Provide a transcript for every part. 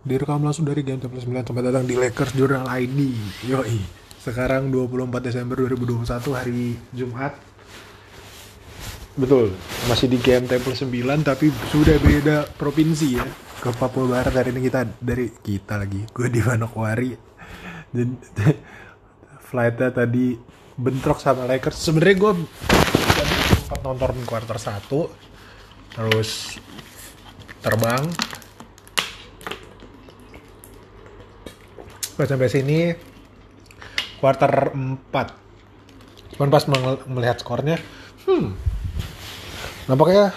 Direkam langsung dari Game Time 9 Selamat datang di Lakers Journal ID Yoi. Sekarang 24 Desember 2021 hari Jumat. Betul. Masih di Game Temple 9 Tapi sudah beda provinsi ya. Ke Papua Barat hari ini kita Dari kita lagi. Gue di Manokwari. Dan Flightnya tadi Bentrok sama Lakers. Sebenarnya gue Tadi sempat nonton quarter 1 Terus Terbang pas sampai sini quarter 4 cuman pas melihat skornya hmm nampaknya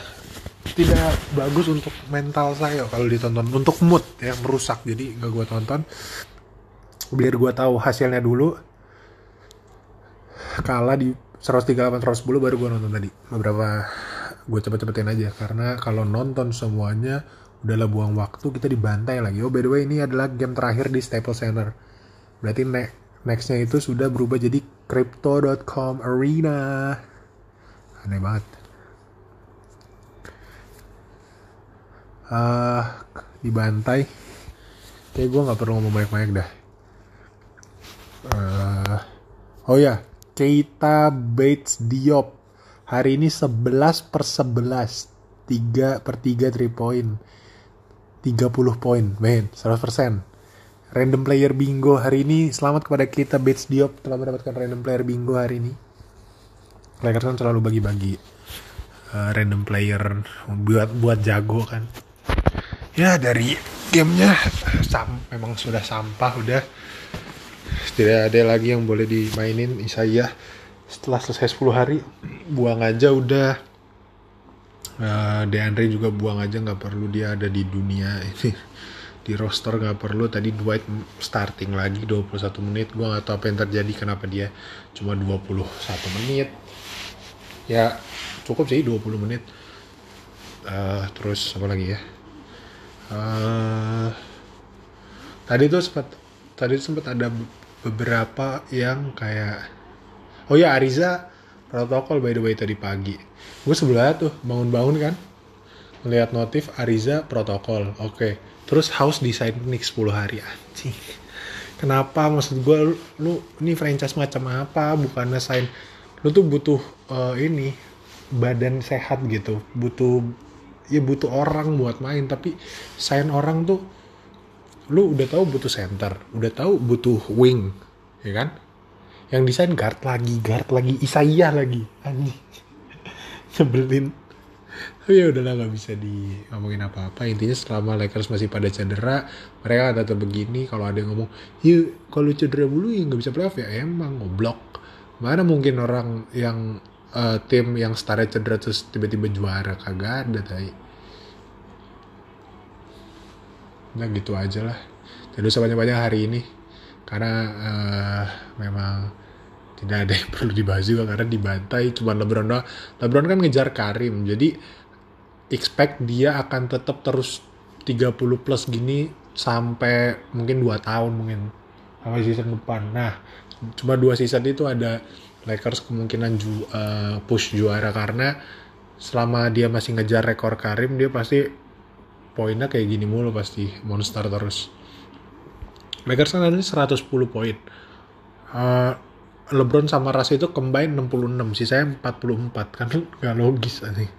tidak bagus untuk mental saya kalau ditonton. Untuk mood yang merusak jadi nggak gue tonton. Biar gue tahu hasilnya dulu. Kalah di 138 110 baru gue nonton tadi. Beberapa gue cepet-cepetin aja. Karena kalau nonton semuanya udahlah buang waktu kita dibantai lagi. Oh by the way ini adalah game terakhir di Staples Center. Berarti ne nextnya itu sudah berubah jadi crypto.com arena. Aneh banget. Uh, dibantai. Kayak gue nggak perlu ngomong banyak-banyak dah. Uh, oh ya Keita Bates Diop. Hari ini 11 per 11 3 per 3 3 point 30 poin, men, 100%. Random player bingo hari ini, selamat kepada kita Bates Diop telah mendapatkan random player bingo hari ini. Lakers kan selalu bagi-bagi uh, random player buat buat jago kan. Ya dari gamenya sam memang sudah sampah udah tidak ada lagi yang boleh dimainin Isaiah setelah selesai 10 hari buang aja udah uh, DeAndre juga buang aja nggak perlu. Dia ada di dunia ini. Di roster nggak perlu. Tadi Dwight starting lagi 21 menit. Gue nggak tahu apa yang terjadi kenapa dia cuma 21 menit. Ya cukup sih 20 menit. Uh, terus apa lagi ya? Uh, tadi tuh sempat tadi sempat ada beberapa yang kayak oh ya Ariza protokol by the way tadi pagi. Gue sebelah tuh bangun-bangun kan. Ngeliat notif Ariza protokol. Oke okay. terus house design nik 10 hari. Anjing. Kenapa? Maksud gue lu, lu ini franchise macam apa? Bukan sign lu tuh butuh uh, ini badan sehat gitu. Butuh ya butuh orang buat main. Tapi sign orang tuh lu udah tahu butuh center. Udah tahu butuh wing ya kan yang desain guard lagi guard lagi Isaiah lagi. Anjing. Nyebelin. Tapi ya udahlah nggak bisa di ngomongin apa-apa. Intinya selama Lakers masih pada cedera mereka tetap begini. Kalau ada yang ngomong yuk kalau cedera dulu ya nggak bisa playoff. Ya emang ngoblok mana mungkin orang yang uh, tim yang starnya cedera terus tiba-tiba juara? Kagak ada tadi nah gitu aja lah. Jadi usah banyak-banyak hari ini karena uh, memang tidak ada yang perlu dibahas juga karena dibantai cuma LeBron doang. LeBron kan ngejar Karim jadi expect dia akan tetap terus 30 plus gini sampai mungkin 2 tahun mungkin sampai season depan. Nah, cuma dua season itu ada Lakers kemungkinan ju, uh, push juara karena selama dia masih ngejar rekor Karim dia pasti poinnya kayak gini mulu pasti monster terus. Lakers kan ada 110 poin. Uh, LeBron sama Ras itu combine 66, sisanya 44 kan nggak logis nih.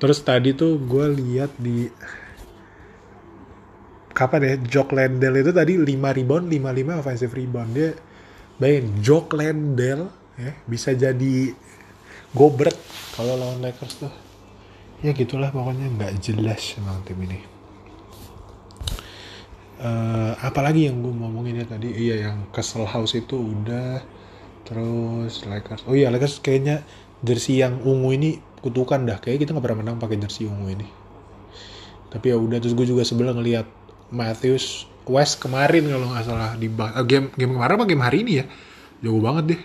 Terus tadi tuh gue lihat di kapan ya Jock Landell itu tadi 5 rebound, 55 offensive rebound. Dia bayangin Jock Landell ya bisa jadi gobert kalau lawan Lakers tuh. Ya gitulah pokoknya nggak jelas emang tim ini uh, apalagi yang gue ngomongin ya tadi iya yang Castle House itu udah terus Lakers oh iya Lakers kayaknya jersey yang ungu ini kutukan dah kayak kita nggak pernah menang pakai jersey ungu ini. Tapi ya udah terus gue juga sebelah ngelihat Matthews West kemarin kalau nggak salah di uh, game game kemarin apa game hari ini ya? Jauh banget deh.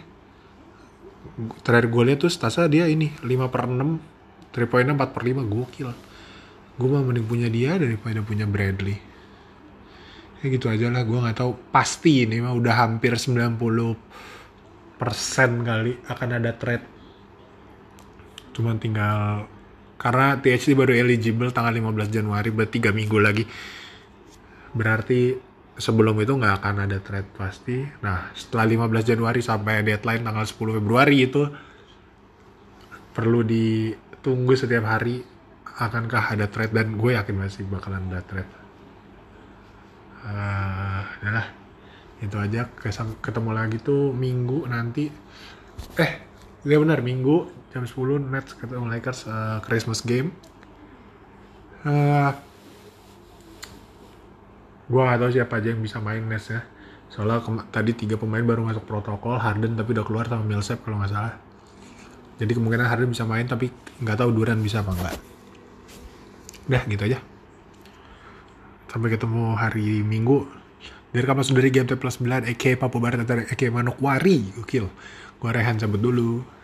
Terakhir gue lihat tuh Stasa dia ini 5 per 6 3 poinnya 4 per 5 gokil. Gue mah mending punya dia daripada punya Bradley ya gitu aja lah gue nggak tahu. Pasti ini mah udah hampir 90 persen kali akan ada trade cuman tinggal karena THT baru eligible tanggal 15 Januari berarti 3 minggu lagi. Berarti sebelum itu nggak akan ada trade pasti. Nah setelah 15 Januari sampai deadline tanggal 10 Februari itu perlu ditunggu setiap hari akankah ada trade dan gue yakin masih bakalan ada trade uh, adalah itu aja. Ketemu lagi tuh minggu nanti. Eh ya benar minggu jam 10 Nets ketemu Lakers uh, Christmas game. Uh, gue gak tahu siapa aja yang bisa main Nets ya. Soalnya tadi tiga pemain baru masuk protokol Harden tapi udah keluar sama Millsap kalau nggak salah. Jadi kemungkinan Harden bisa main tapi nggak tahu Duran bisa apa enggak udah gitu aja sampai ketemu hari Minggu. Dari kamu dari Game Plus 9 Eke Papu Barat Eke Manokwari. Gokil. Gue Rehan cabut dulu